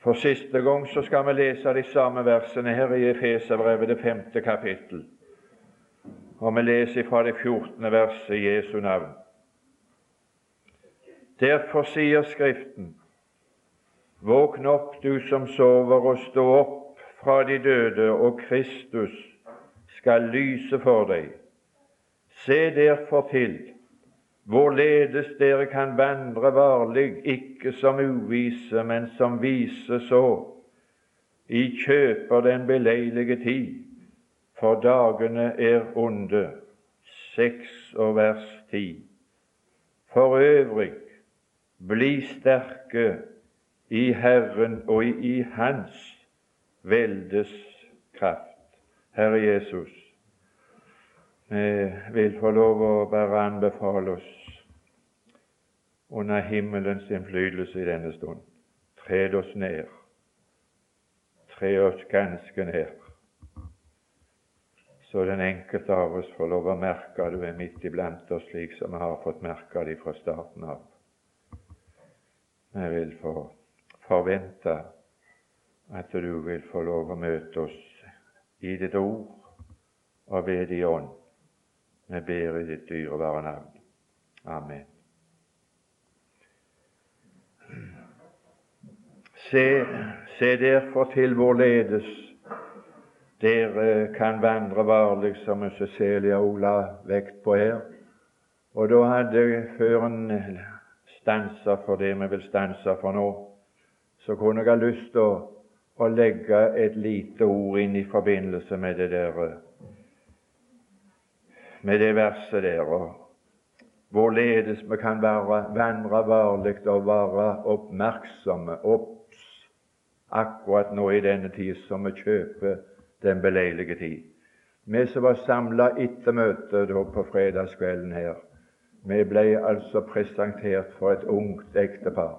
For siste gang så skal vi lese de samme versene her i Efeserbrevet, det femte kapittel. Og vi leser fra det fjortende verset i Jesu navn. Derfor sier Skriften:" Våkn opp, du som sover, og stå opp fra de døde, og Kristus skal lyse for deg. Se derfor til hvorledes dere kan vandre varlig, ikke som uvise, men som vise så, i kjøper den beleilige tid, for dagene er onde. Seks og vers ti. For øvrig, bli sterke i Herren og i, Hans veldes kraft. Herre Jesus, vi vil få lov å bare anbefale oss under himmelens innflytelse i denne stund. Tred oss ned. Tre oss ganske ned. Så den enkelte av oss får lov å merke du er midt iblant oss, slik som vi har fått merke det fra starten av. Vi vil få forvente at du vil få lov å møte oss i ditt ord og ved din ånd. Vi ber i ditt dyrebare navn. Amen. Se, se derfor til hvorledes dere kan vandre varlig, som Cecilia Ola vekt på her. Og da hadde før en stansa for det vi vil stanse for nå, så kunne jeg ha lyst til å, å legge et lite ord inn i forbindelse med det der med det verset der, og hvorledes vi kan være, vandre varlig og være oppmerksomme, obs, akkurat nå i denne tid som vi kjøper den beleilige tid. Vi som var samla etter møtet på fredagskvelden her, vi ble altså presentert for et ungt ektepar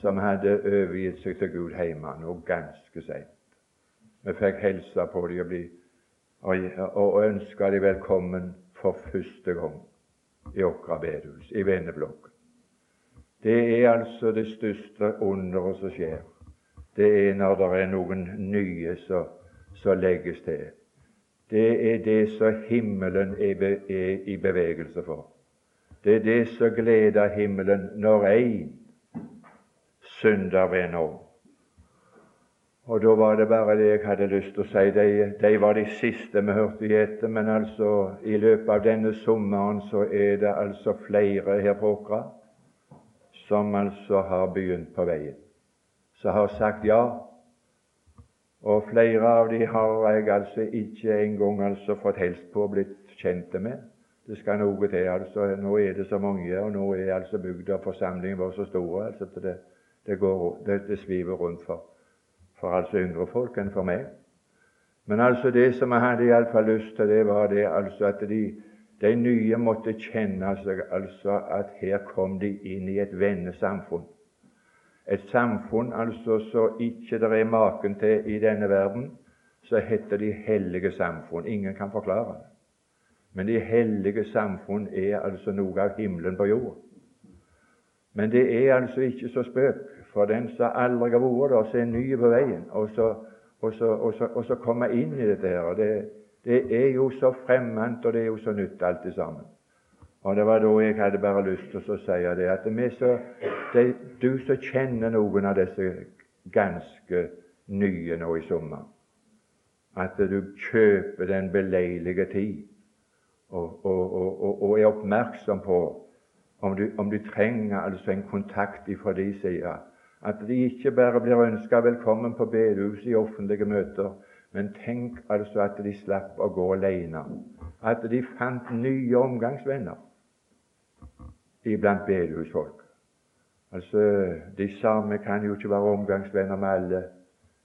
som hadde overgitt seg til Gud hjemme, nå ganske seint. Vi fikk hilse på dem og, bli, og, og ønske dem velkommen for første gang i Åkra bedehus, i Venneblokk. Det er altså det største underet som skjer. Det er når det er noen nye som legges til. Det er det som himmelen er, er i bevegelse for. Det er det som gleder himmelen når én synder ved nå. Og da var det bare det jeg hadde lyst til å si. De, de var de siste vi hørte i etter, men altså i løpet av denne sommeren så er det altså flere her på Åkra som altså har begynt på veien, som har sagt ja. Og flere av de har jeg altså ikke engang altså fått helst på og blitt kjente med. Det skal noe til. altså Nå er det så mange, og nå er altså bygda og forsamlingen vår så store altså at det, det, det, det sviver rundt for, for altså yngre folk enn for meg. Men altså det som jeg hadde iallfall lyst til, det var det altså at de, de nye måtte kjenne seg altså at her kom de inn i et vennesamfunn. Et samfunn altså så ikke det er maken til i denne verden, så heter de hellige samfunn. Ingen kan forklare det. Men de hellige samfunn er altså noe av himmelen på jord. Men det er altså ikke så spøk for den som aldri har vært der, som er ny på veien, og så, og så, og så, og så komme inn i dette her. Det, det er jo så fremmed, og det er jo så nytt alt sammen. Og Det var da jeg hadde bare lyst til å si det, at så, det, du som kjenner noen av disse ganske nye nå i sommer, at du kjøper den beleilige tid og, og, og er oppmerksom på om du, om du trenger altså en kontakt fra de side. At de ikke bare blir ønska velkommen på bedehuset i offentlige møter, men tenk altså at de slapp å gå alene. At de fant nye omgangsvenner iblant bedehusfolk. Altså, De samme kan jo ikke være omgangsvenner med alle,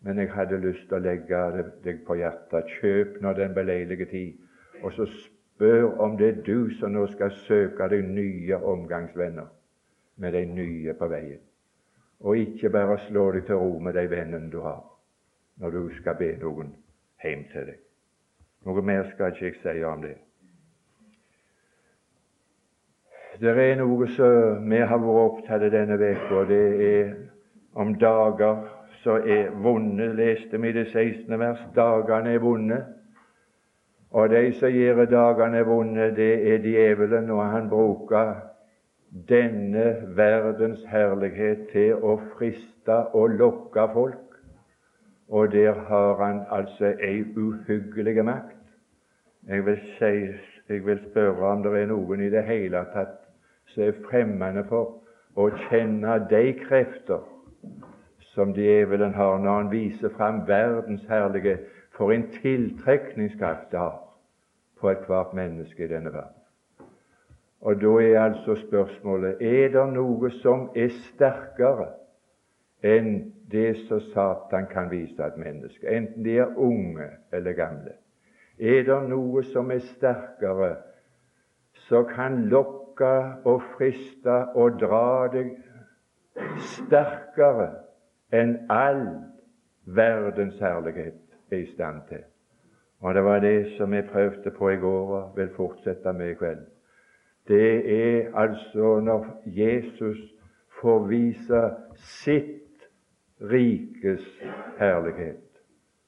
men jeg hadde lyst til å legge deg på hjertet. Kjøp nå den beleilige tid, og så spør om det er du som nå skal søke deg nye omgangsvenner med de nye på veien, og ikke bare slå deg til ro med de vennene du har, når du skal be noen hjem til deg. Noe mer skal ikke jeg si om det. Det er noe som vi har vært opptatt av denne uka, det er om dager så er vonde, leste vi i det 16. vers, dagene er vonde. Og de som gjør dagene vonde, det er djevelen, og han bruker denne verdens herlighet til å friste og lokke folk. Og der har han altså ei uhyggelig makt. Jeg vil, si, jeg vil spørre om det er noen i det hele tatt som er fremmede for å kjenne de krefter som djevelen har når han viser fram verdens herlige for en tiltrekningskraft det har på ethvert menneske i denne verden. Og Da er altså spørsmålet er det noe som er sterkere enn det som Satan kan vise et menneske, enten de er unge eller gamle. Er det noe som er sterkere, som kan lokke og friste og dra deg sterkere enn all verdens herlighet er i stand til? Og Det var det som jeg prøvde på i går og vil fortsette med i kveld. Det er altså når Jesus får vise sitt rikes herlighet,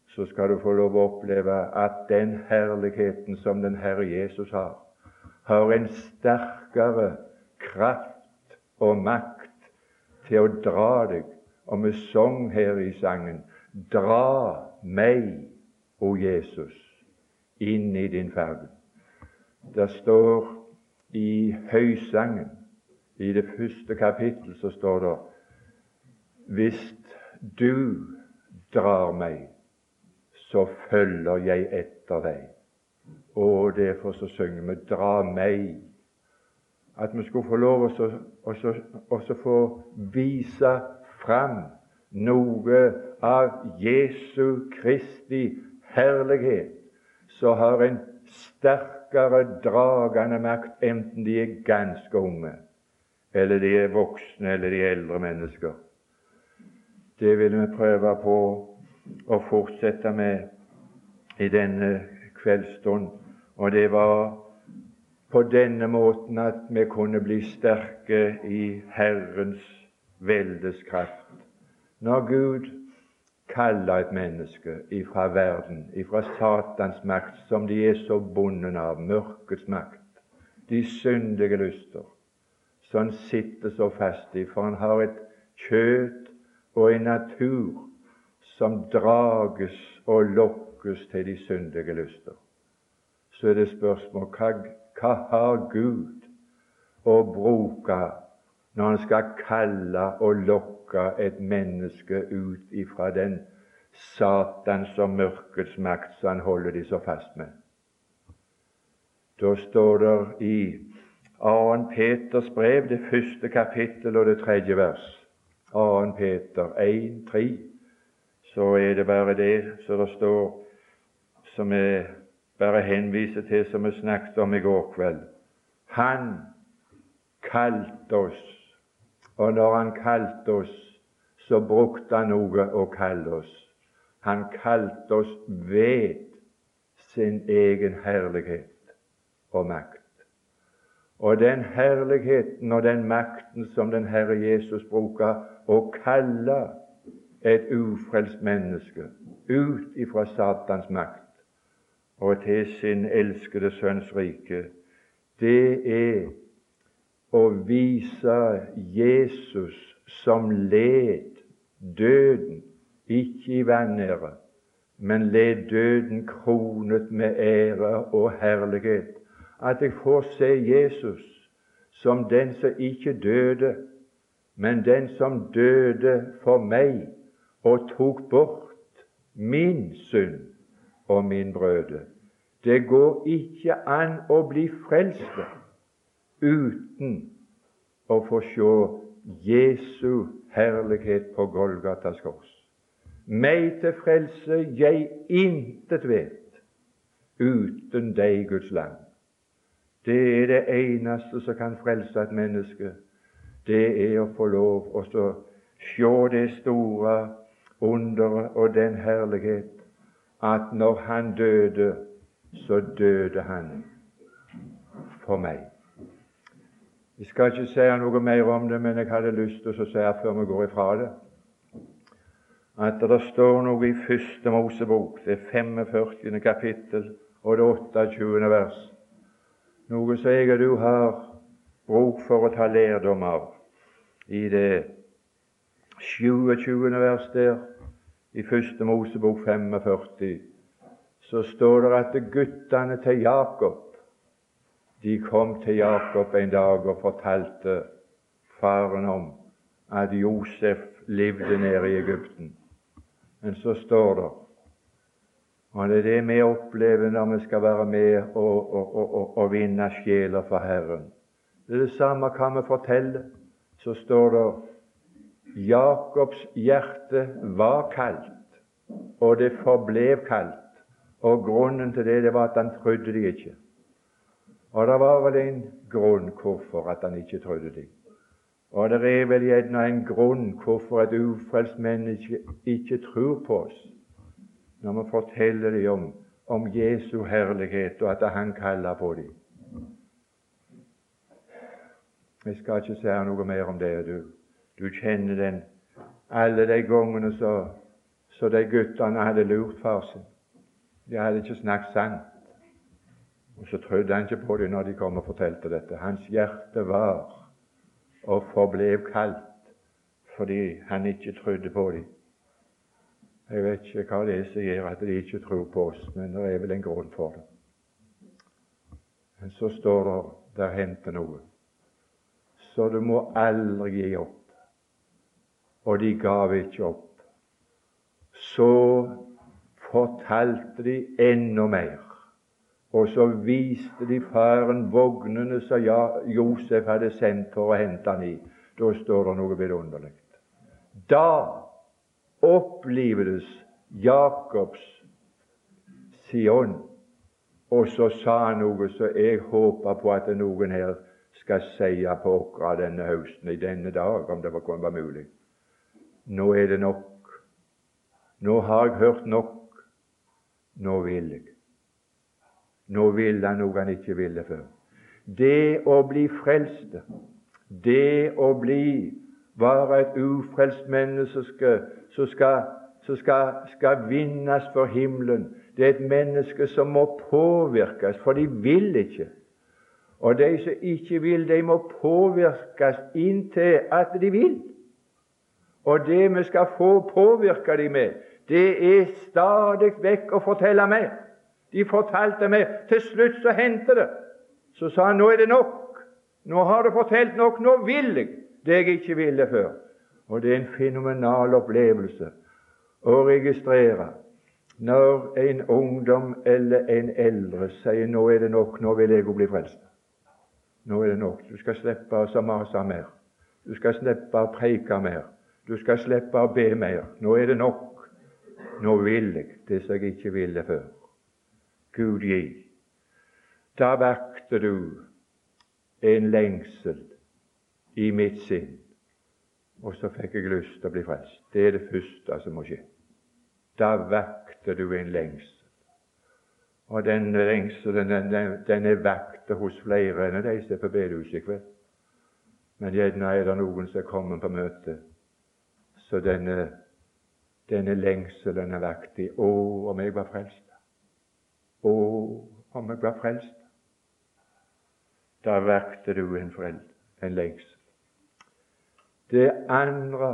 så skal du få lov å oppleve at den herligheten som den Herre Jesus har, har en sterkere kraft og makt til å dra deg. Og vi sang her i sangen 'Dra meg o Jesus, inn i din ferd. Det står i Høysangen, i det første kapittel, så står det Hvis du drar meg, så følger jeg etter deg. Og derfor så synger vi 'Dra meg'. At vi skulle få lov å få vise fram noe av Jesu Kristi herlighet, så har en sterkere dragende makt, enten de er ganske unge, eller de er voksne, eller de er eldre mennesker. Det vil vi prøve på å fortsette med i denne kveldsstund. Og det var på denne måten at vi kunne bli sterke i Herrens veldes kraft. Når Gud kaller et menneske ifra verden, ifra Satans makt, som de er så bundet av, mørkets makt, de syndige lyster, som sitter så fast i, for han har et kjøtt og en natur som drages og lokkes til de syndige lyster. Så er det spørsmål hva, hva har Gud å bruke når han skal kalle og lokke et menneske ut ifra den Satans og mørkets makt som han holder de så fast med. Da står det i 2. Peters brev, det første kapittel og det tredje vers. 2. Peter 1, 3, så er det bare det som det står, som jeg bare henvise til, som vi snakket om i går kveld. Han kalte oss og når han kalte oss, så brukte han noe å kalle oss. Han kalte oss ved sin egen herlighet og makt. Og den herligheten og den makten som den Herre Jesus bruker å kalle et ufrelst menneske ut ifra Satans makt og til sin elskede Sønns rike, det er å vise Jesus som led døden, ikke i vanære, men led døden kronet med ære og herlighet. At jeg får se Jesus som den som ikke døde, men den som døde for meg og tok bort min synd og min brøde. Det går ikke an å bli frelst uten å få se Jesu herlighet på Golgatas kors. Meg til frelse jeg intet vet uten deg, Guds land. Det er det eneste som kan frelse et menneske. Det er å få lov å se det store underet og den herlighet at når han døde, så døde han for meg. Jeg skal ikke si noe mer om det, men jeg hadde lyst til å si før vi går ifra det, at det står noe i Første Mosebok, det 45. kapittel og det 28. vers, noe som jeg og du har bruk for å ta lærdom av. I det 27. vers der i Første Mosebok 45 så står det at guttene til Jakob de kom til Jakob en dag og fortalte faren om at Josef levde nede i Egypten. Men så står det og Det er det vi opplever når vi skal være med og, og, og, og vinne sjeler for Herren. Det er det samme kan vi fortelle. Så står det Jakobs hjerte var kaldt, og det forblev kaldt. Og grunnen til det, det var at han trodde de ikke. Og det var vel en grunn hvorfor at han ikke trodde de. Og det er vel gjerne en grunn hvorfor et ufrelst menneske ikke tror på oss, når vi forteller dem om, om Jesu herlighet, og at Han kaller på dem. Jeg skal ikke si noe mer om det. Du, du kjenner den alle de gangene så, så de guttene hadde lurt far sin. De hadde ikke snakket sant. Og så trodde han ikke på dem når de kom og fortalte dette. Hans hjerte var og forblev kaldt fordi han ikke trodde på dem. Jeg vet ikke hva det er som gjør at de ikke tror på oss, men det er vel en grunn for det. Men så står det der hendte noe. Så du må aldri gi opp. Og de gav ikke opp. Så fortalte de enda mer. Og så viste de faren vognene som Josef hadde sendt for å hente han i. Da står det noe vidunderlig. Da opplivdes Jakobs Sion, og så sa han noe som jeg håper på at noen her skal si på okra denne høsten, i denne dag, om det kunne være mulig. Nå er det nok. Nå har jeg hørt nok. Nå vil jeg. Nå vil han noe han ikke ville før. Det å bli frelst, det å bli være et ufrelst menneske som skal, som skal, skal vinnes for himmelen, det er et menneske som må påvirkes, for de vil ikke. Og de som ikke vil, de må påvirkes inntil at de vil. Og det vi skal få påvirke dem med, det er stadig vekk å fortelle meg. De fortalte meg Til slutt så hendte det. Så sa han nå er det nok. Nå har du fortalt nok. Nå vil jeg det jeg ikke ville før. Og det er en fenomenal opplevelse å registrere når en ungdom eller en eldre sier 'Nå er det nok. Nå vil jeg bli frelst'. Nå er det nok. Du skal slippe å mase mer. Du skal slippe å preike mer. Du skal slippe å be mer. Nå er det nok. Nå vil jeg det som jeg ikke ville før. Gud gi. Da vakte du en lengsel i mitt sinn, og så fikk jeg lyst til å bli frelst. Det er det første som må skje. Da vakte du en lengsel. Og den lengselen den, den er vakt hos flere enn de som er på bedehuset i kveld. Men gjerne er det noen som er kommet på møte, så denne, denne lengselen er vektig. Å, om jeg var frelst! Å, om jeg var frelst! Da vakte du en, freld, en lengsel. Det andre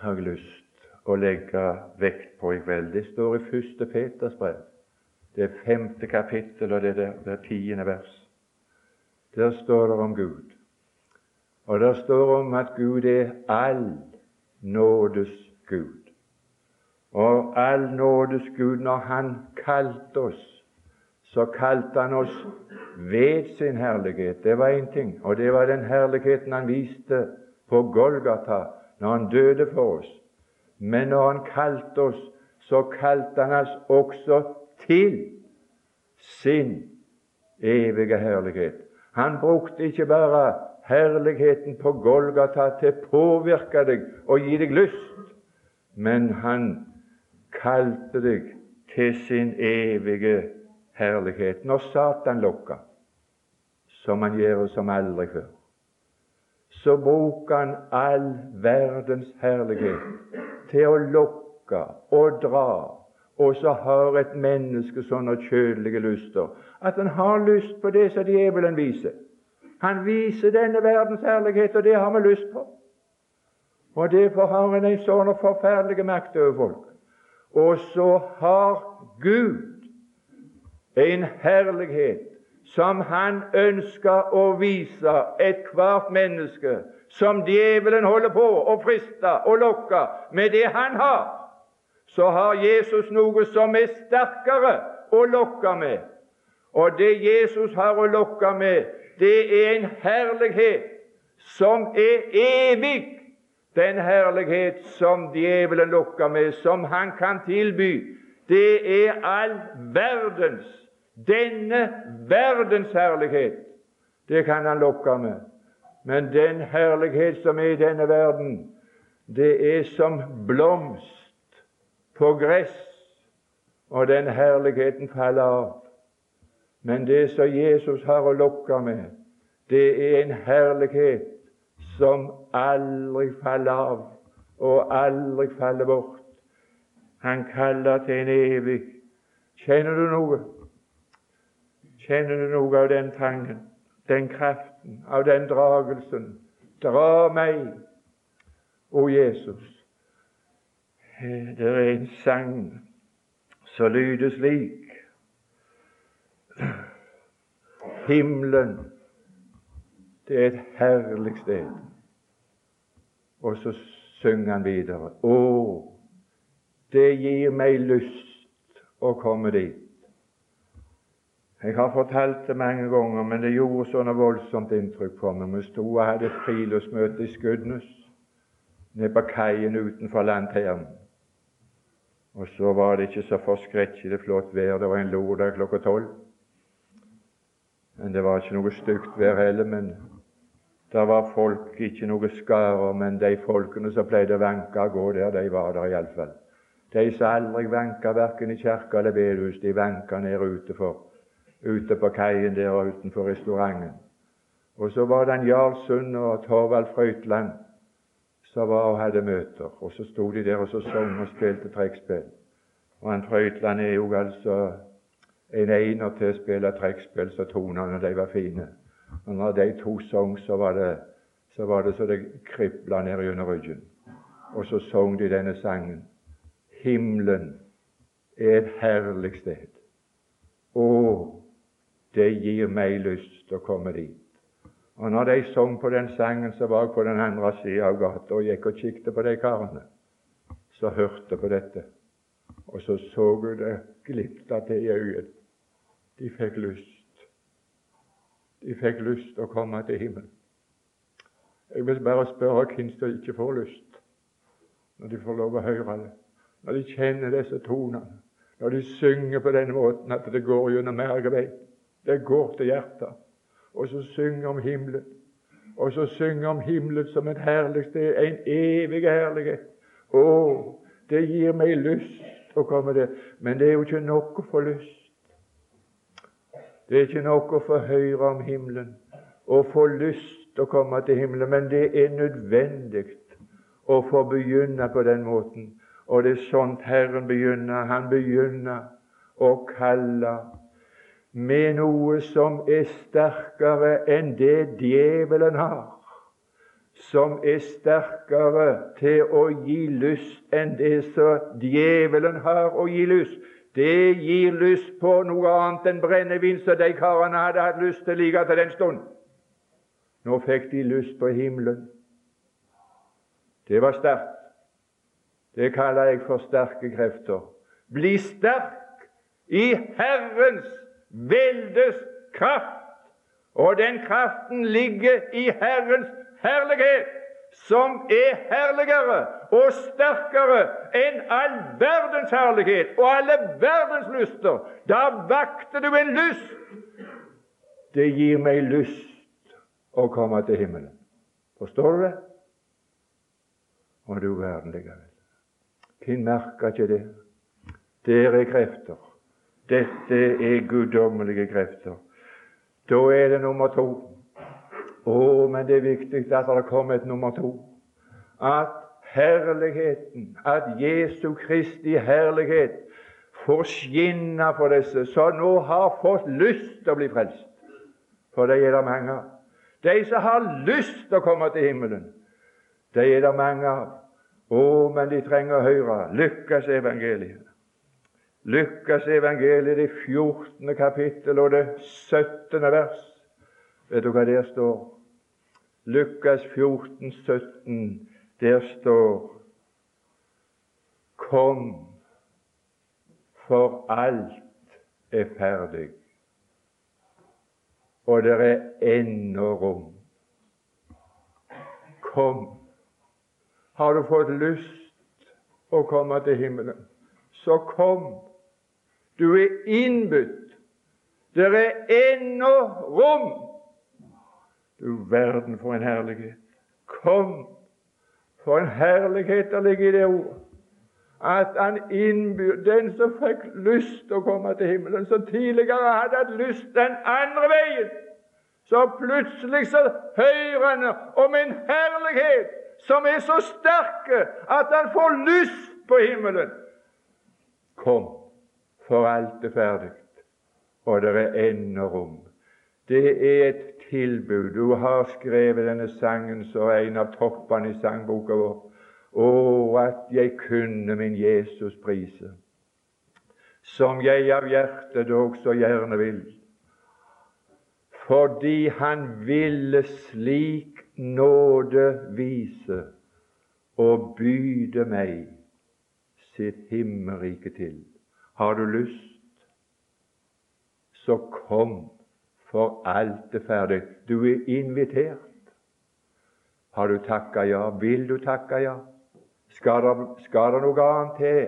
har jeg lyst å legge vekt på i kveld. Det står i første Peters brev. Det er femte kapittel, og det er det tiende vers. Der står det om Gud. Og der står om at Gud er all nådes Gud. Og all nådes Gud, når Han kalte oss, så kalte Han oss ved sin herlighet. Det var én ting, og det var den herligheten Han viste på Golgata når Han døde for oss. Men når Han kalte oss, så kalte Han oss også til sin evige herlighet. Han brukte ikke bare herligheten på Golgata til å påvirke deg og gi deg lyst, men han kalte deg til sin evige herlighet. Når Satan lokka, som han gjør som aldri før, så bruker han all verdens herlighet til å lokke og dra. Og så har et menneske sånne kjødelige lyster at han har lyst på det som djevelen viser. Han viser denne verdens herlighet, og det har vi lyst på. Og Derfor har han en sånn forferdelig makt over folk. Og så har Gud en herlighet som han ønsker å vise ethvert menneske som djevelen holder på å friste og lokke med det han har, så har Jesus noe som er sterkere å lokke med. Og det Jesus har å lokke med, det er en herlighet som er evig. Den herlighet som djevelen lokker med, som han kan tilby, det er all verdens, denne verdens herlighet. Det kan han lokke med. Men den herlighet som er i denne verden, det er som blomst på gress, og den herligheten faller av. Men det som Jesus har å lokke med, det er en herlighet som aldri faller av og aldri faller bort. Han kaller til en evig Kjenner du noe? Kjenner du noe av den trangen, den kraften, av den dragelsen? Dra meg, o Jesus. Det er en sang som lyder slik Himmelen, det er et herlig sted. Og så synger han videre. Å, det gir meg lyst å komme dit. Jeg har fortalt det mange ganger, men det gjorde sånn voldsomt inntrykk på meg. Vi sto og hadde friluftsmøte i Skudenes, nede på kaien utenfor lanternen. Og så var det ikke så forskrekkelig flott vær. Det var en lørdag klokka tolv. Men det var ikke noe stygt vær heller. Men det var folk, ikke noe skarer, men de folkene som pleide å vanke og gå der, de var der iallfall. De som aldri vanka verken i kirke eller bedehus, de vanka ned ute, for, ute på kaien der og utenfor restauranten. Og så var det en Jarl Sund og Torvald Frøytland som var og hadde møter. Og så sto de der og så sang og spilte trekkspill. Og han Frøytland er jo altså en einer til å spille trekkspill, så tonene de var fine. Og når de to sang, så var det så var det så det kribla ned gjennom ryggen. Og så sang de denne sangen. Himmelen er et herlig sted. Å, det gir meg lyst til å komme dit. Og når de sang på den sangen, så var jeg på den andre sida av gata og gikk og kikket på de karene som hørte på dette. Og så så jeg det glipta til i øyet. De fikk lyst de fikk lyst å komme til himmelen. Jeg vil bare spørre hvem som ikke får lyst når de får lov å høre det, når de kjenner disse tonene, når de synger på denne måten at det går gjennom mergevei. Det går til hjertet. Og så synger om himmelen. Og så synger om himmelen som et herlig sted, en evig herlighet. Å, det gir meg lyst å komme der. Men det er jo ikke nok å få lyst. Det er ikke nok å få høre om himmelen og få lyst til å komme til himmelen, men det er nødvendig å få begynne på den måten. Og det er sånt Herren begynner. Han begynner å kalle med noe som er sterkere enn det djevelen har. Som er sterkere til å gi lyst enn det som djevelen har å gi lyst. Det gir lyst på noe annet enn brennevin, som de karene hadde hatt lyst til like til den stund. Nå fikk de lyst på himmelen. Det var sterkt. Det kaller jeg for sterke krefter. Bli sterk i Herrens veldes kraft. Og den kraften ligger i Herrens herlighet som er herligere og sterkere enn all verdens herlighet og alle verdens lyster. Da vakter du en lyst. Det gir meg lyst å komme til himmelen. Forstår du det? Og du verden likevel. Hvem merker ikke det? Der er krefter. Dette er guddommelige krefter. Da er det nummer to. Å, men det er viktig at det kommer et nummer to. At herligheten, at Jesu Kristi herlighet får skinne for disse som nå har fått lyst til å bli frelst. For det er det mange av. De som har lyst til å komme til himmelen, det er det mange av. Å, men de trenger å høre lykkes evangeliet. Lykkes evangeliet, det 14. kapittel og det 17. vers. Vet du hva der står? Lukas 14, 17. Der står Kom, for alt er ferdig, og det er ennå rom. Kom. Har du fått lyst å komme til himmelen, så kom. Du er innbudt. Det er ennå rom. Du verden for en herlighet. Kom. For en herlighet der ligger i det ordet. At han innbyr den som fikk lyst til å komme til himmelen, som tidligere hadde hatt lyst den andre veien, så plutselig så hører han om en herlighet som er så sterk at han får lyst på himmelen. Kom, for alt er ferdig, og det er ennå rom. Det er et tilbud. Du har skrevet denne sangen som en av toppene i sangboka vår. Å, at jeg kunne min Jesus prise, som jeg av hjertet dog så gjerne vil. Fordi han ville slik nåde vise og byde meg sitt himmelrike til. Har du lyst, så kom for alt er ferdig. Du er invitert. Har du takka ja? Vil du takke ja? Skal det, skal det noe annet til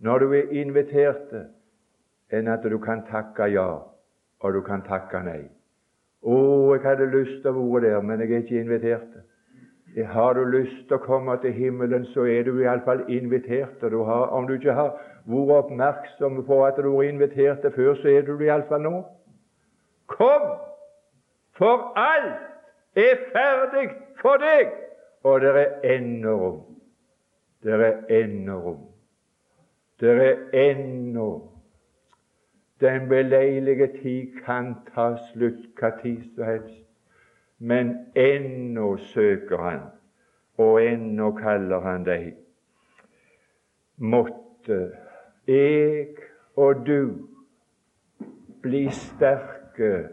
når du er invitert, enn at du kan takke ja, og du kan takke nei? Å, jeg hadde lyst til å være der, men jeg er ikke invitert. Har du lyst til å komme til himmelen, så er du iallfall invitert. Du har, om du ikke har vært oppmerksom på at du er invitert før, så er du det iallfall nå. Kom, for alt er ferdig for deg, og det er ennå rom. Det er ennå rom. Det er ennå Den beleilige tid kan ta slutt hva tid som helst, men ennå søker han, og ennå kaller han deg. Måtte jeg og du bli sterke virke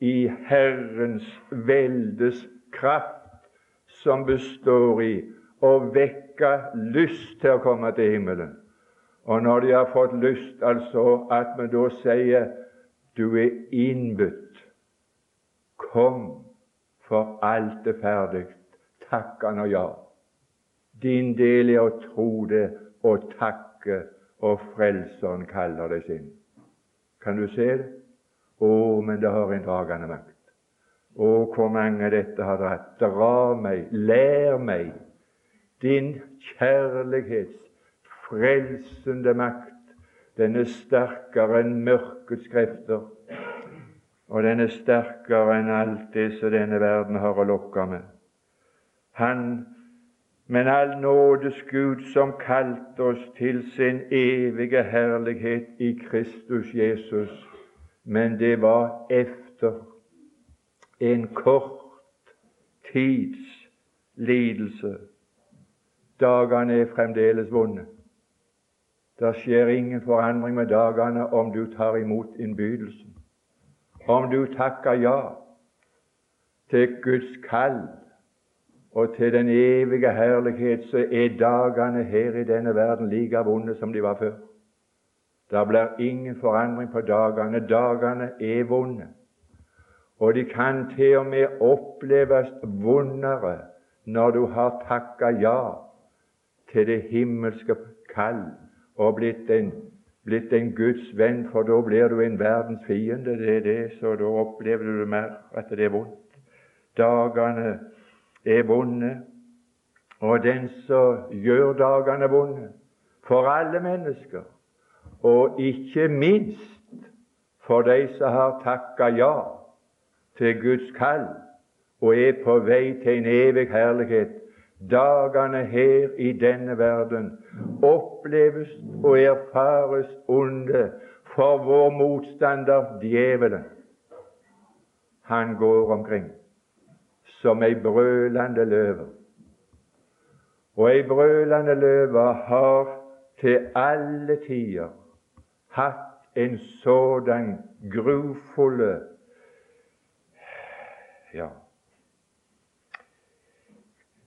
i Herrens veldes kraft, som består i å vekke lyst til å komme til himmelen. Og når de har fått lyst, altså at vi da sier du er innbudt. Kom, for alt er ferdig. Takk han og ja. Din del er å tro det og takke, og Frelseren kaller det sin. Kan du se det? Å, men det har en dragende makt. Å, hvor mange dette har dratt. Dra meg, lær meg din kjærlighets frelsende makt. Den er sterkere enn mørkets krefter, og den er sterkere enn alt det som denne verden har å lokke med. Han, men all nådes Gud, som kalte oss til sin evige herlighet i Kristus Jesus, men det var efter en kort tids lidelse. Dagene er fremdeles vonde. Det skjer ingen forandring med dagene om du tar imot innbydelsen. Om du takker ja til Guds kall og til den evige herlighet, så er dagene her i denne verden like vonde som de var før. Det blir ingen forandring på dagene. Dagene er vonde. Og de kan til og med oppleves vondere når du har takka ja til det himmelske kall og blitt en, blitt en Guds venn, for da blir du en verdens fiende. Det er det, så da opplever du mer at det er vondt. Dagene er vonde, og den som gjør dagene vonde for alle mennesker, og ikke minst for de som har takka ja til Guds kall og er på vei til en evig herlighet. Dagene her i denne verden oppleves og erfares onde for vår motstander djevelen. Han går omkring som ei brølende løve. Og ei brølende løve har til alle tider hatt en sådan grufulle Ja,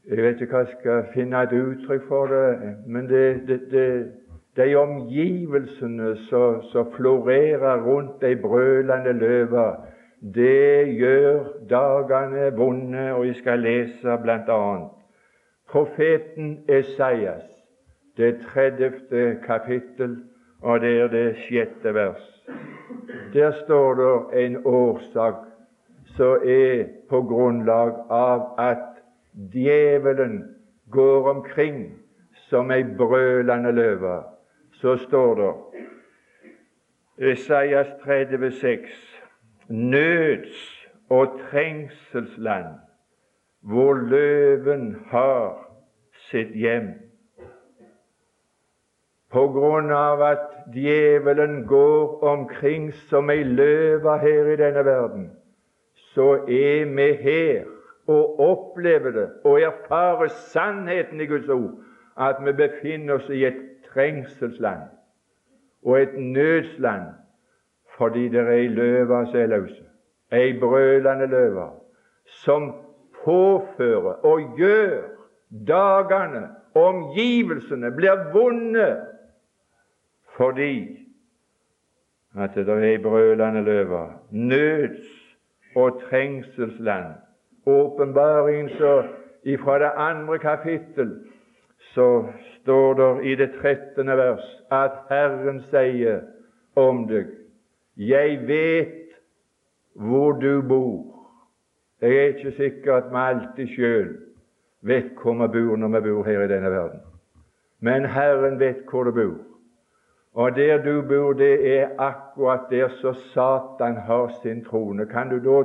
jeg vet ikke hva jeg skal finne et uttrykk for det, men det, det, det, de omgivelsene som florerer rundt de brølende løver. det gjør dagene vonde, og jeg skal lese bl.a. profeten Esaias, det 30. kapittel, og det er det sjette vers. Der står det en årsak som er på grunnlag av at djevelen går omkring som ei brølende løve. Så står det Esaias 36 nøds- og trengselsland, hvor løven har sitt hjem. På grunn av at djevelen går omkring som ei løve her i denne verden, så er vi her og opplever det og erfarer sannheten i Guds ord, at vi befinner oss i et trengselsland og et nødsland fordi det er ei løve som er løse, ei brølende løve, som påfører og gjør dagene, omgivelsene, blir vonde fordi at det er ei brølende løve, nøds- og trengselsland. Åpenbaringen ifra det andre kapittel så står det i det trettende vers at Herren sier om deg jeg vet hvor du bor. Jeg er ikke sikker at vi alltid sjøl vet hvor vi bor når vi bor her i denne verden. Men Herren vet hvor du bor. Og der du bor, det er akkurat der så Satan har sin trone. Kan du da,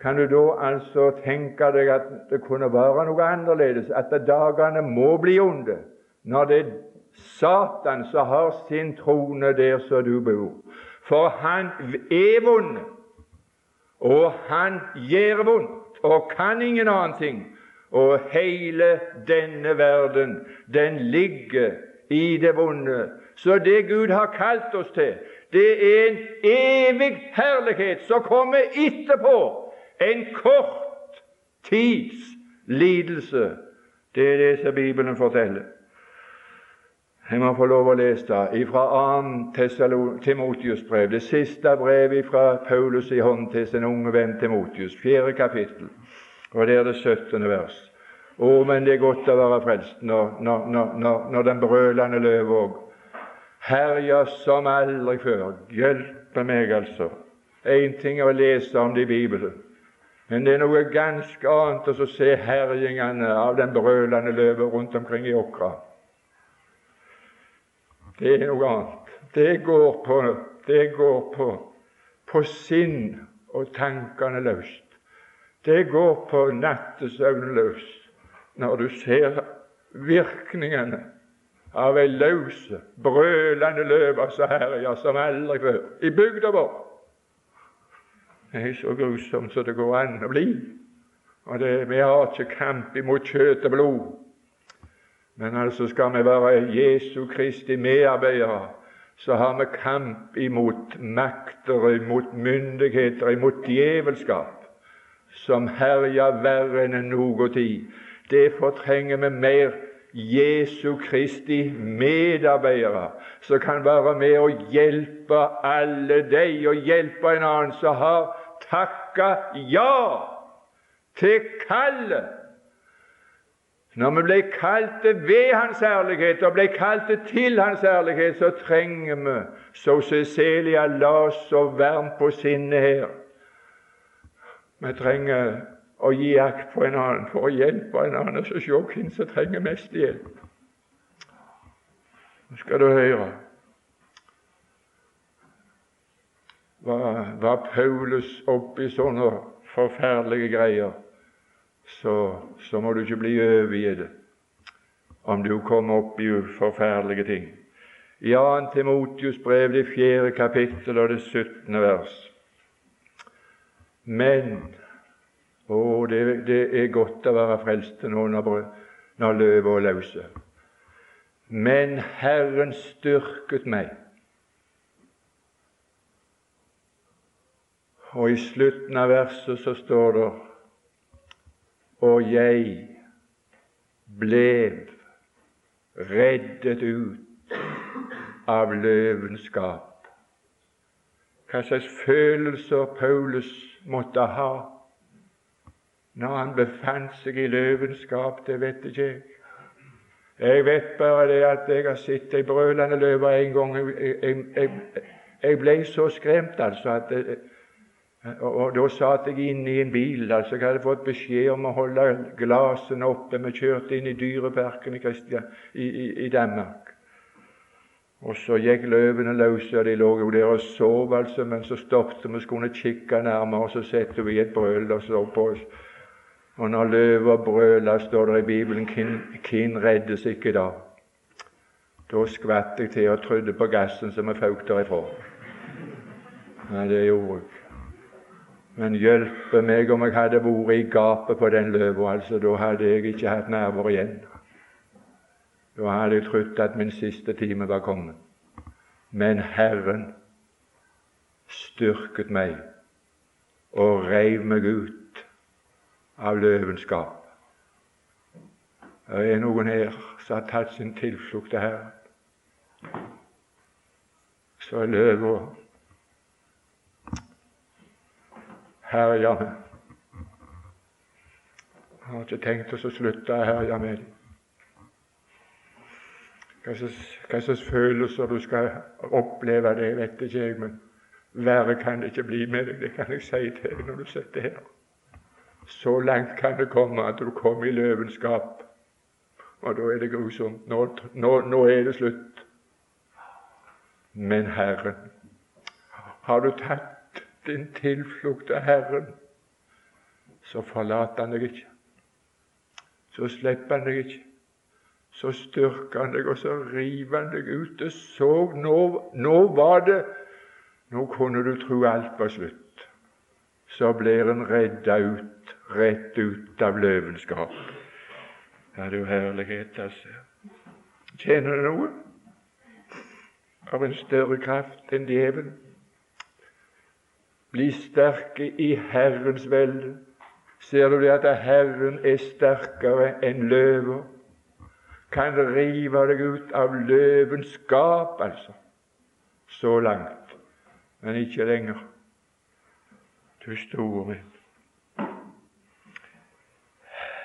kan du da altså tenke deg at det kunne være noe annerledes, at dagene må bli onde, når det er Satan som har sin trone der så du bor? For han er vond, og han gjør vondt, og kan ingen annen ting. Og hele denne verden, den ligger i det vonde. Så det Gud har kalt oss til, det er en evig herlighet som kommer etterpå. En kort tids lidelse. Det er det som Bibelen forteller. Jeg må få lov å lese fra 2. Timotius brev, det siste brevet fra Paulus i hånd til sin unge venn Timotius, fjerde kapittel, og det er det 17. vers. Å, men det er godt å være frelst når, når, når, når den brølende løve òg herjer som aldri før. Hjelpe meg, altså. Én ting er å lese om det i Bibelen, men det er noe ganske annet å se herjingene av den brølende løven rundt omkring i åkra det er noe annet. Det går på, det går på, på sinn og tankene løst. Det går på nattesøvnen løs når du ser virkningene av ei løs, brølende løve som herjer som aldri før i bygda vår. Det er så grusomt som det går an å bli. Og det, Vi har ikke kamp imot kjøtt og blod, men altså skal vi være Jesu Kristi medarbeidere, så har vi kamp imot makter, imot myndigheter, imot djevelskap, som herjer verre enn noe tid. Derfor trenger vi mer Jesu Kristi medarbeidere, som kan være med og hjelpe alle deg, og hjelpe en annen som har takka ja til kallet. Når vi ble kalt ved Hans ærlighet og ble kalt til Hans ærlighet, så trenger vi, så Cecilia la så varmt på sinnet her. Vi trenger å gi akt på en annen for å hjelpe en annen så se hvem som trenger mest hjelp. Nå skal du høre hva, hva Paulus oppi sånne forferdelige greier, så, så må du ikke bli overgitt om du kommer opp i forferdelige ting. I 2. Timotius brev, det fjerde kapittel og det 17. vers. Men å, det, det er godt å være frelst nå når, når løvet er løse. Men Herren styrket meg. Og i slutten av verset så står det Og jeg ble reddet ut av løvenskap. Hva slags følelser Paulus måtte ha når han befant seg i løvenskap, det vet ikke jeg. Jeg vet bare det at jeg har sett ei brølende løve en gang. Jeg, jeg, jeg, jeg, ble så skremt, altså, at og, og Da satt jeg inne i en bil. altså Jeg hadde fått beskjed om å holde glasene oppe. Vi kjørte inn i Dyreparken i, Christian, i, i, i Danmark. Og så gikk løvene løse, og de lå jo der og sov, altså, men så stoppet vi, skulle kikke nærmere, og så satte vi et brøl og så på oss. Og når løva brøla, står det i Bibelen, hvem reddes ikke da? Da skvatt jeg til og trodde på gassen som vi føk derifra. Nei, det gjorde jeg. Men hjelpe meg om jeg hadde vært i gapet på den løva, altså, da hadde jeg ikke hatt nerver igjen. Da hadde jeg trodd at min siste time var kommet. Men Herren styrket meg og reiv meg ut av løvenskap. Det er noen her som har tatt sin tilflukt til Herren. Så er løva herja med. Jeg har ikke tenkt oss å slutte å herje med dem. Hva slags følelser du skal oppleve, det vet ikke jeg, men verre kan det ikke bli med deg. Det kan jeg si til deg når du sitter her. Så langt kan det komme at du kommer i løvenskap, og da er det grusomt. Nå, nå, nå er det slutt. Men Herren, har du tatt din tilflukt til Herren, så forlater Han deg ikke. Så slipper Han deg ikke. Så styrker Han deg, og så river Han deg ut. Det så nå, nå var det Nå kunne du tro alt var slutt. Så blir en redda ut, rett ut av løvenskap. Ja, det er jo herlighet, altså. Kjenner du noe av en større kraft enn djevelen? Bli sterke i Herrens velde. Ser du det at Herren er sterkere enn løver? Kan rive deg ut av løvens gap, altså. Så langt, men ikke lenger. Du store.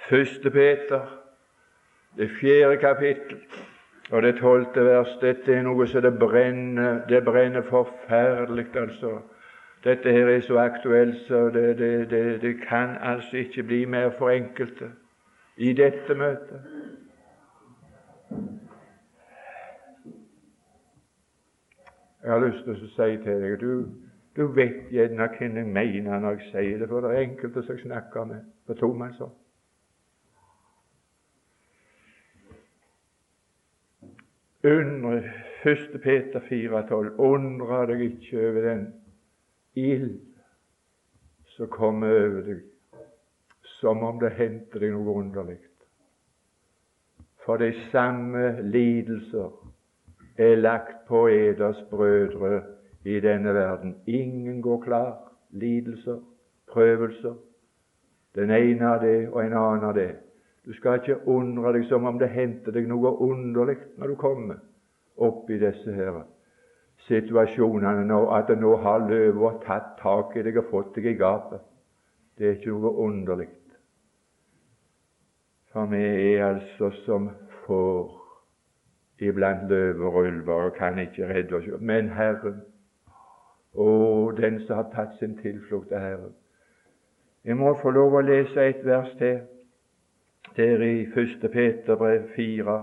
Første Peter, det fjerde kapittel og det tolvte vers. Dette er noe som det brenner, det brenner forferdelig, altså dette her er så aktuelt, så det, det, det, det kan altså ikke bli mer for enkelte i dette møtet. Jeg har lyst til å si til deg du, du vet gjerne hva jeg mener når jeg sier det, for det er enkelte som jeg snakker med på tomannshånd. Undre 1. Peter 4,12. Undre deg ikke over den ild som kommer over deg, som om det hendte deg noe underlig. For de samme lidelser er lagt på eders brødre i denne verden. Ingen går klar. Lidelser, prøvelser. Den ene av det og en annen av det. Du skal ikke undre deg som om det hendte deg noe underlig når du kommer opp i disse her situasjonene nå, at nå har løva tatt tak i deg og fått deg i gapet. Det er ikke noe underlig. For vi er altså som får iblant løver og ulver og kan ikke redde oss. Men Herren, å, den som har tatt sin tilflukt til Herren. Jeg må få lov å lese et vers til. Der i 1. Peterbrev 4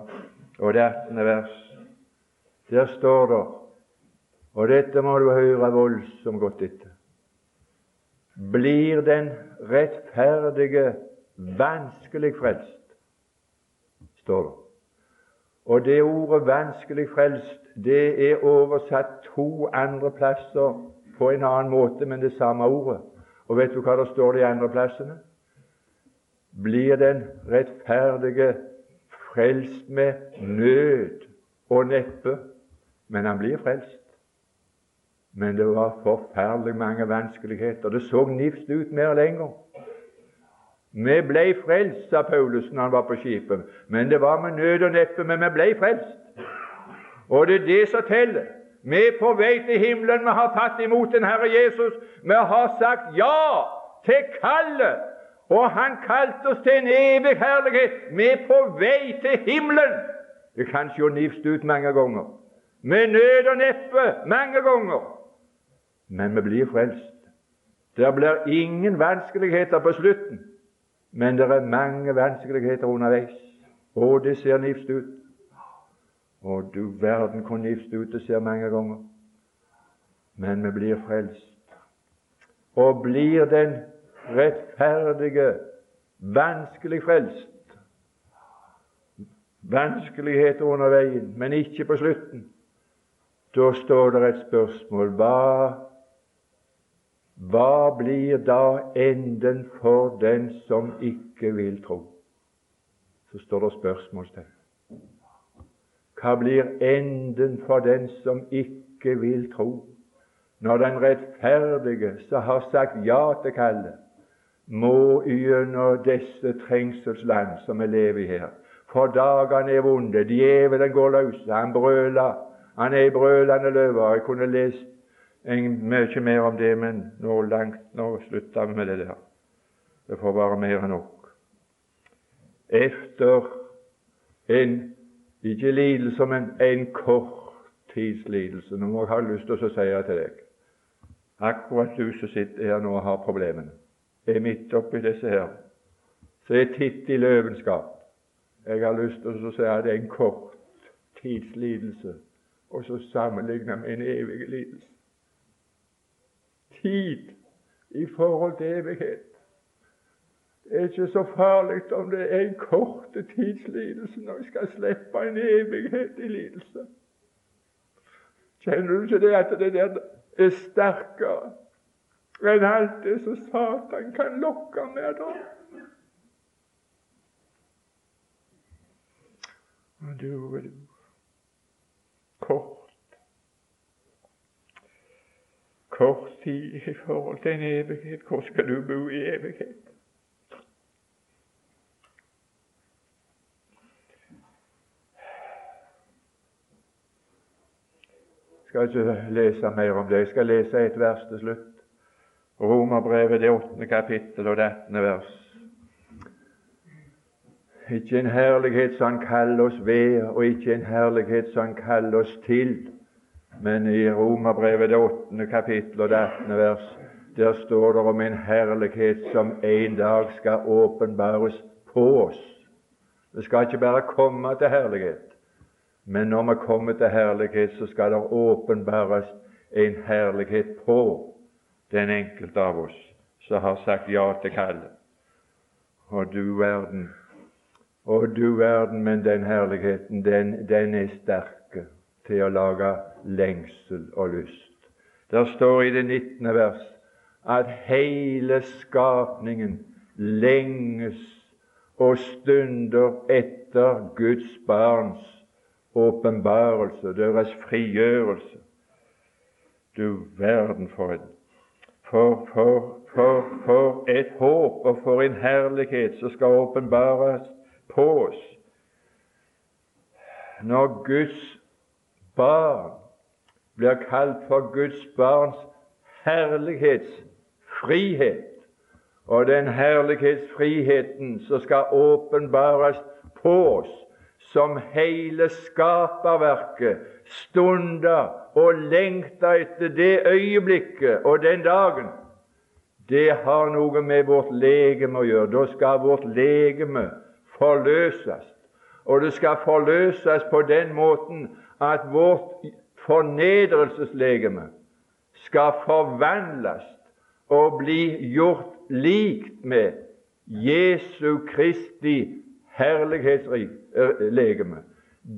og det 18. vers. Der står det og dette må du høre voldsomt godt etter. blir den rettferdige vanskelig frelst, står det. Og det ordet 'vanskelig frelst' det er oversatt to andre plasser på en annen måte, men det samme ordet. Og vet du hva det står de andre plassene? Blir den rettferdige frelst med nød og neppe, men han blir frelst. Men det var forferdelig mange vanskeligheter. Det så nifst ut mer lenger. Vi ble frelst, sa Paulus når han var på skipet. Men det var med nød og neppe, men vi ble frelst. Og det er det som teller. Vi er på vei til himmelen. Vi har tatt imot den Herre Jesus. Vi har sagt ja til kallet. Og Han kalte oss til en evig herlighet. Vi er på vei til himmelen. Det kan se nifst ut mange ganger. Med nød og neppe mange ganger. Men vi blir frelst. Det blir ingen vanskeligheter på slutten. Men det er mange vanskeligheter underveis. Og det ser nifst ut. Og du verden hvor ut det ser mange ganger. Men vi blir frelst. Og blir den rettferdige vanskelig frelst. Vanskeligheter under veien, men ikke på slutten. Da står det et spørsmål hva hva blir da enden for den som ikke vil tro? Så står det spørsmålstegn. Hva blir enden for den som ikke vil tro? Når den rettferdige, som har sagt ja til kallet, må gjennom disse trengselsland som vi lever i her. For dagene er vonde, djevelen går løs, han brøler, han er i brølende løver. Jeg kunne lest mye mer om det, men nå langt, nå slutter vi med det der. Det får være mer enn nok. Efter en ikke lidelse, men en kort tids. Nå må jeg ha lyst til å si til deg. Akkurat du som sitter her nå og har problemene, er midt oppi disse her, så er titt i løvenskap. Jeg har lyst til å si at det er en kort tids og så sammenligne med en evig lidelse tid i forhold til evighet. Det er ikke så farlig om det er en kort tids lidelse når vi skal slippe en evighet i lidelse. Kjenner du ikke det at det der er sterkere enn alt det som Satan kan lokke med? da? Og du og du Kort kort tid i forhold til en evighet. Hvor skal du bo i evighet? Jeg skal ikke lese mer om det. Jeg skal lese et vers til slutt. Romerbrevet, det åttende kapittel og det attende vers. Ikke en herlighet som han kaller oss ved, og ikke en herlighet som han kaller oss til. Men i Romerbrevet, det åttende kapittel og det attende vers, der står det om en herlighet som en dag skal åpenbares på oss. Det skal ikke bare komme til herlighet, men når vi kommer til herlighet, så skal det åpenbares en herlighet på den enkelte av oss som har sagt ja til kallet. Og du verden, og du verden, men den herligheten, den, den er sterke til å lage lengsel og lyst. Der står i det 19. vers at hele skapningen lenges og stunder etter Guds barns åpenbarelse, deres frigjørelse. Du verden for en for, for, for, for et håp og for en herlighet som skal åpenbares på oss. Når Guds barn blir kalt for Guds barns herlighetsfrihet. Og den herlighetsfriheten som skal åpenbares på oss, som hele skaperverket stunder og lengter etter det øyeblikket og den dagen, det har noe med vårt legeme å gjøre. Da skal vårt legeme forløses. Og det skal forløses på den måten at vårt fornedrelseslegeme skal forvandles og bli gjort likt med Jesu Kristi herlighetslegeme.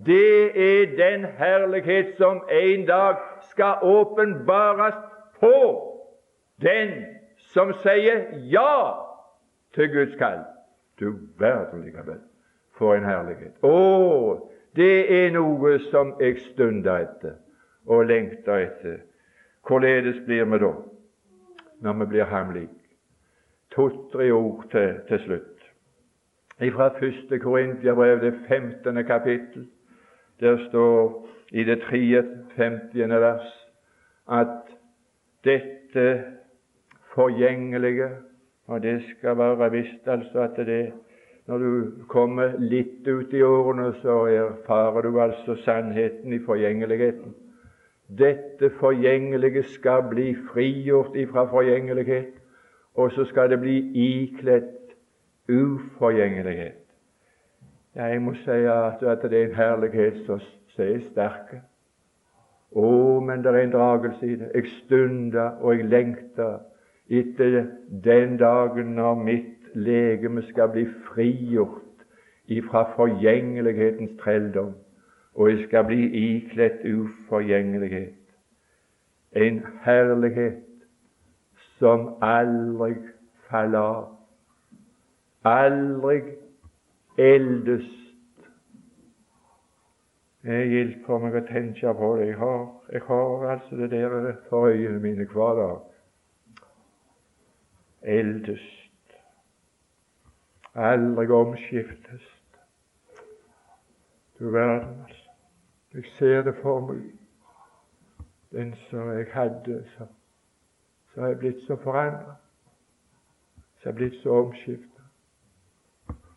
Det er den herlighet som en dag skal åpenbares på den som sier ja til Guds kall. Du verden likevel, for en herlighet! Å, det er noe som jeg stunder etter og lengter etter. Hvorledes blir vi da når vi blir ham lik? To-tre ord til, til slutt. Fra 1. Korintiabrev, det 15. kapittel, der står i det 53. vers at dette forgjengelige Og det skal være visst altså at det når du kommer litt ut i årene, så erfarer du altså sannheten i forgjengeligheten. Dette forgjengelige skal bli frigjort ifra forgjengelighet, og så skal det bli ikledt uforgjengelighet. Ja, jeg må si at, det er en herlighet som er sterk. Å, men det er en dragelse i det. Jeg stunder og jeg lengter etter den dagen når mitt legeme skal bli frigjort ifra forgjengelighetens trelldom, og jeg skal bli ikledt uforgjengelighet. En herlighet som aldri faller av, aldri eldest. Det er for meg å tenke på det. Jeg har, jeg har altså det der for øynene mine hver dag. Eldest. Aldri omskiftes. Du verden, altså. Jeg ser det for meg. Den som jeg hadde, så så er jeg blitt så forandra. Så er jeg blitt så omskifta.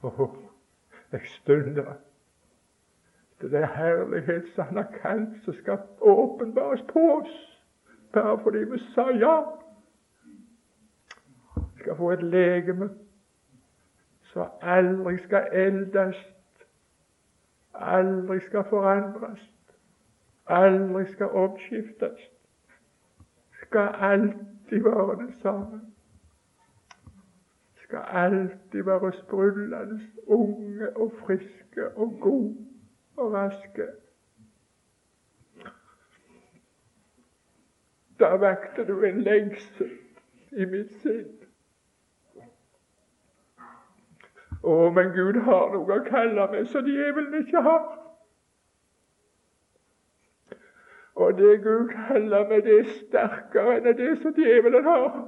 Og jeg stunder Det det herlighet som Han har kalt, som skal åpenbares på oss, bare fordi vi sa ja. Vi skal få et legeme som aldri skal eldes, aldri skal forandres, aldri skal omskiftes. Skal alltid være det samme. Skal alltid være sprudlende, unge og friske og gode og raske. Da vakte du en lengsel i mitt sinn. Å, men Gud har noe å kalle meg som djevelen ikke har. Og det Gud kaller meg, det er sterkere enn det som djevelen har.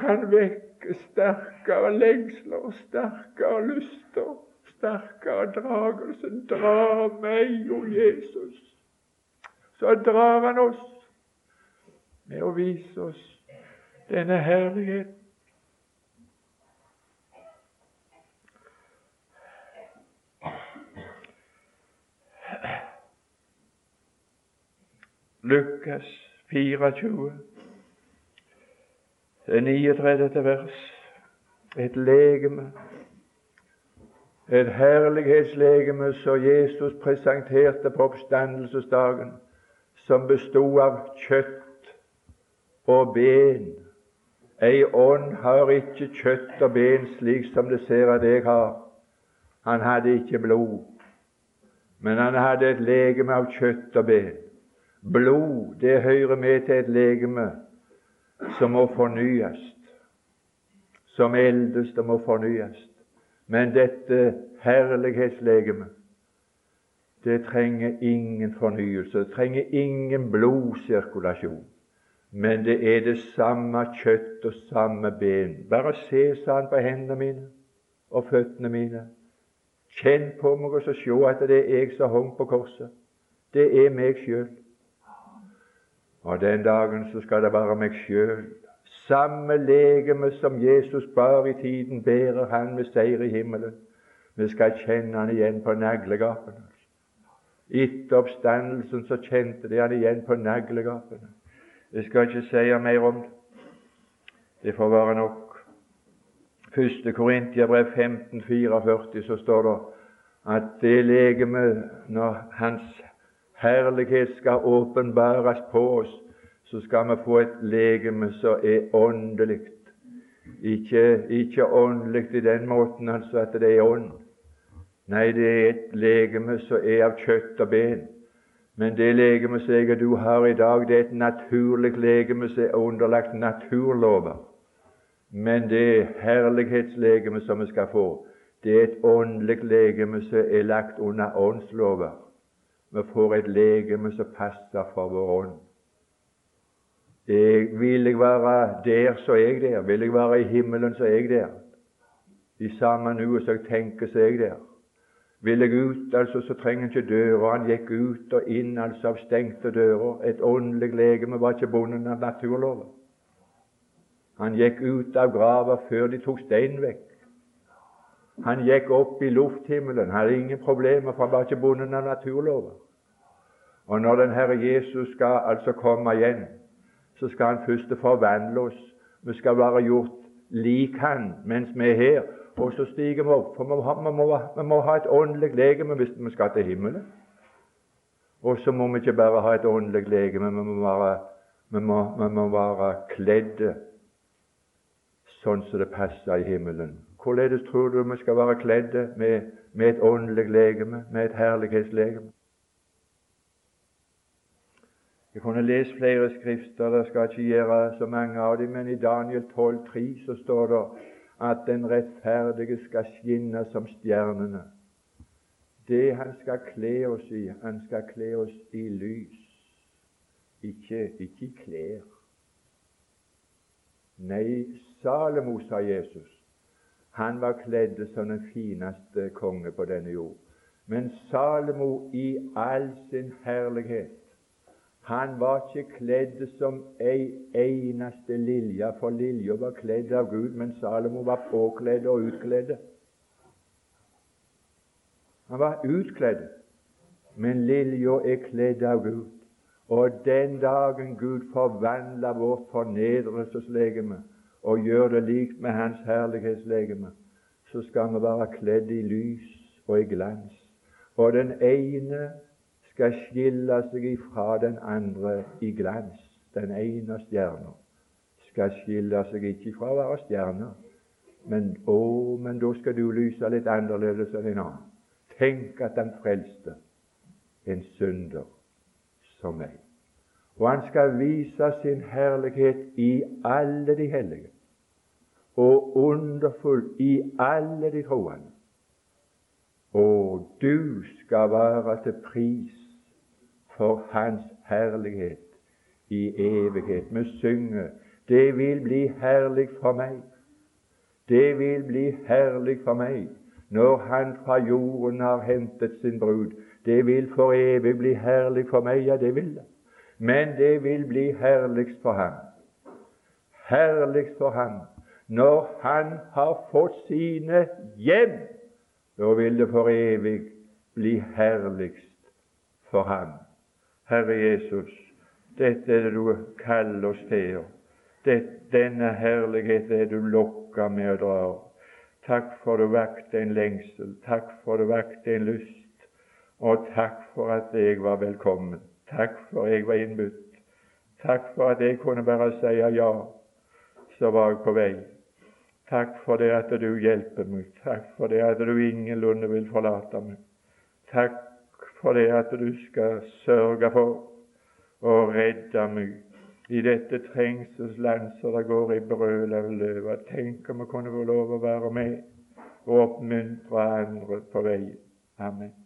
Han vekker sterkere lengsler, sterkere lyster, sterkere dragelse. Dra meg, og Jesus. Så drar han oss med å vise oss denne herligheten. Lukas 24, det 39. vers. Et legeme, et herlighetslegeme som Jesus presenterte på oppstandelsesdagen, som bestod av kjøtt og ben. Ei ånd har ikke kjøtt og ben slik som det ser at jeg har. Han hadde ikke blod, men han hadde et legeme av kjøtt og ben. Blod, det hører med til et legeme som må fornyes, som eldes og må fornyes. Men dette herlighetslegeme, det trenger ingen fornyelse, det trenger ingen blodsirkulasjon. Men det er det samme kjøtt og samme ben. Bare se, sa på hendene mine og føttene mine. Kjenn på meg og se at det er jeg som hang på korset. Det er meg sjøl. Og den dagen så skal det være meg sjøl. Samme legeme som Jesus bar i tiden, bærer han med seier i himmelen. Vi skal kjenne han igjen på naglegapene. Etter oppstandelsen så kjente de han igjen på naglegapene. Jeg skal ikke si mer om det. Det får være nok. 1. Korintiabrev 15,44 så står det at det legeme, når Hans herlighet skal åpenbares på oss, så skal vi få et legeme som er åndelig. Ikke, ikke åndelig i den måten altså at det er ånd. Nei, det er et legeme som er av kjøtt og ben. Men det legeme som jeg og du har i dag, det er et naturlig legeme som er underlagt naturlover. Men det herlighetslegeme som vi skal få, det er et åndelig legeme som er lagt under åndslover. Vi får et legeme som passer for vår ånd. Jeg, vil jeg være der, så er jeg der. Vil jeg være i himmelen, så er jeg der. I samme nu som jeg tenker, så er jeg der. Vil jeg ut, altså, så trenger han ikke dører. Han gikk ut og inn altså av stengte dører. Et åndelig legeme var ikke bundet av naturloven. Han gikk ut av grava før de tok steinen vekk. Han gikk opp i lufthimmelen. Han Hadde ingen problemer, for han var ikke bundet av naturloven. Og når den Herre Jesus skal altså komme igjen, så skal han først forvandle oss. Vi skal være gjort lik Han mens vi er her. Og så stiger vi opp. For vi må, vi må, vi må ha et åndelig legeme hvis vi skal til himmelen. Og så må vi ikke bare ha et åndelig legeme, vi må være, være kledde sånn som det passer i himmelen. Hvorledes tror du vi skal være kledde med, med et åndelig legeme, med et herlighetslegeme? Jeg kunne lese flere skrifter, det skal ikke gjøre så mange av dem, men i Daniel 12,3 så står det at den rettferdige skal skinne som stjernene. Det han skal kle oss i, han skal kle oss i lys, ikke, ikke i klær. Nei, Salomo, sa Jesus, han var kledd som den fineste konge på denne jord. Men Salomo i all sin herlighet han var ikke kledd som ei eneste lilje, for lilja var kledd av Gud, men Salomo var påkledd og utkledd. Han var utkledd, men lilja er kledd av Gud. Og den dagen Gud forvandla vårt fornedrelseslegeme og gjør det likt med Hans herlighetslegeme, så skal vi være kledd i lys og i glans. Og den ene skal skille seg ifra den andre i glans. Den ene stjerna skal skille seg ikke ifra å være stjerne, men å, men da skal du lyse litt annerledes enn en annen. Tenk at han frelste en synder som meg. Og han skal vise sin herlighet i alle de hellige, og underfull i alle de troende. Og du skal være til pris for Hans herlighet i evighet. Vi synger 'Det vil bli herlig for meg'. Det vil bli herlig for meg når Han fra jorden har hentet sin brud. Det vil for evig bli herlig for meg, ja, det vil det. Men det vil bli herligst for ham. Herligst for ham når han har fått sine hjem. Da vil det for evig bli herligst for ham. Herre Jesus, dette er det du kaller oss til. Denne herlighet er du lokka med å dra. Takk for du vakte en lengsel. Takk for du vakte en lyst. Og takk for at jeg var velkommen. Takk for jeg var innbudt. Takk for at jeg kunne bare si ja, så var jeg på vei. Takk for det at du hjelper meg. Takk for det at du ingenlunde vil forlate meg. Takk for det at du skal sørge for å redde meg i dette trengselsland som det går i brøl av løva. Tenk om vi kunne få lov å være med og oppmuntre andre på veien. Amen.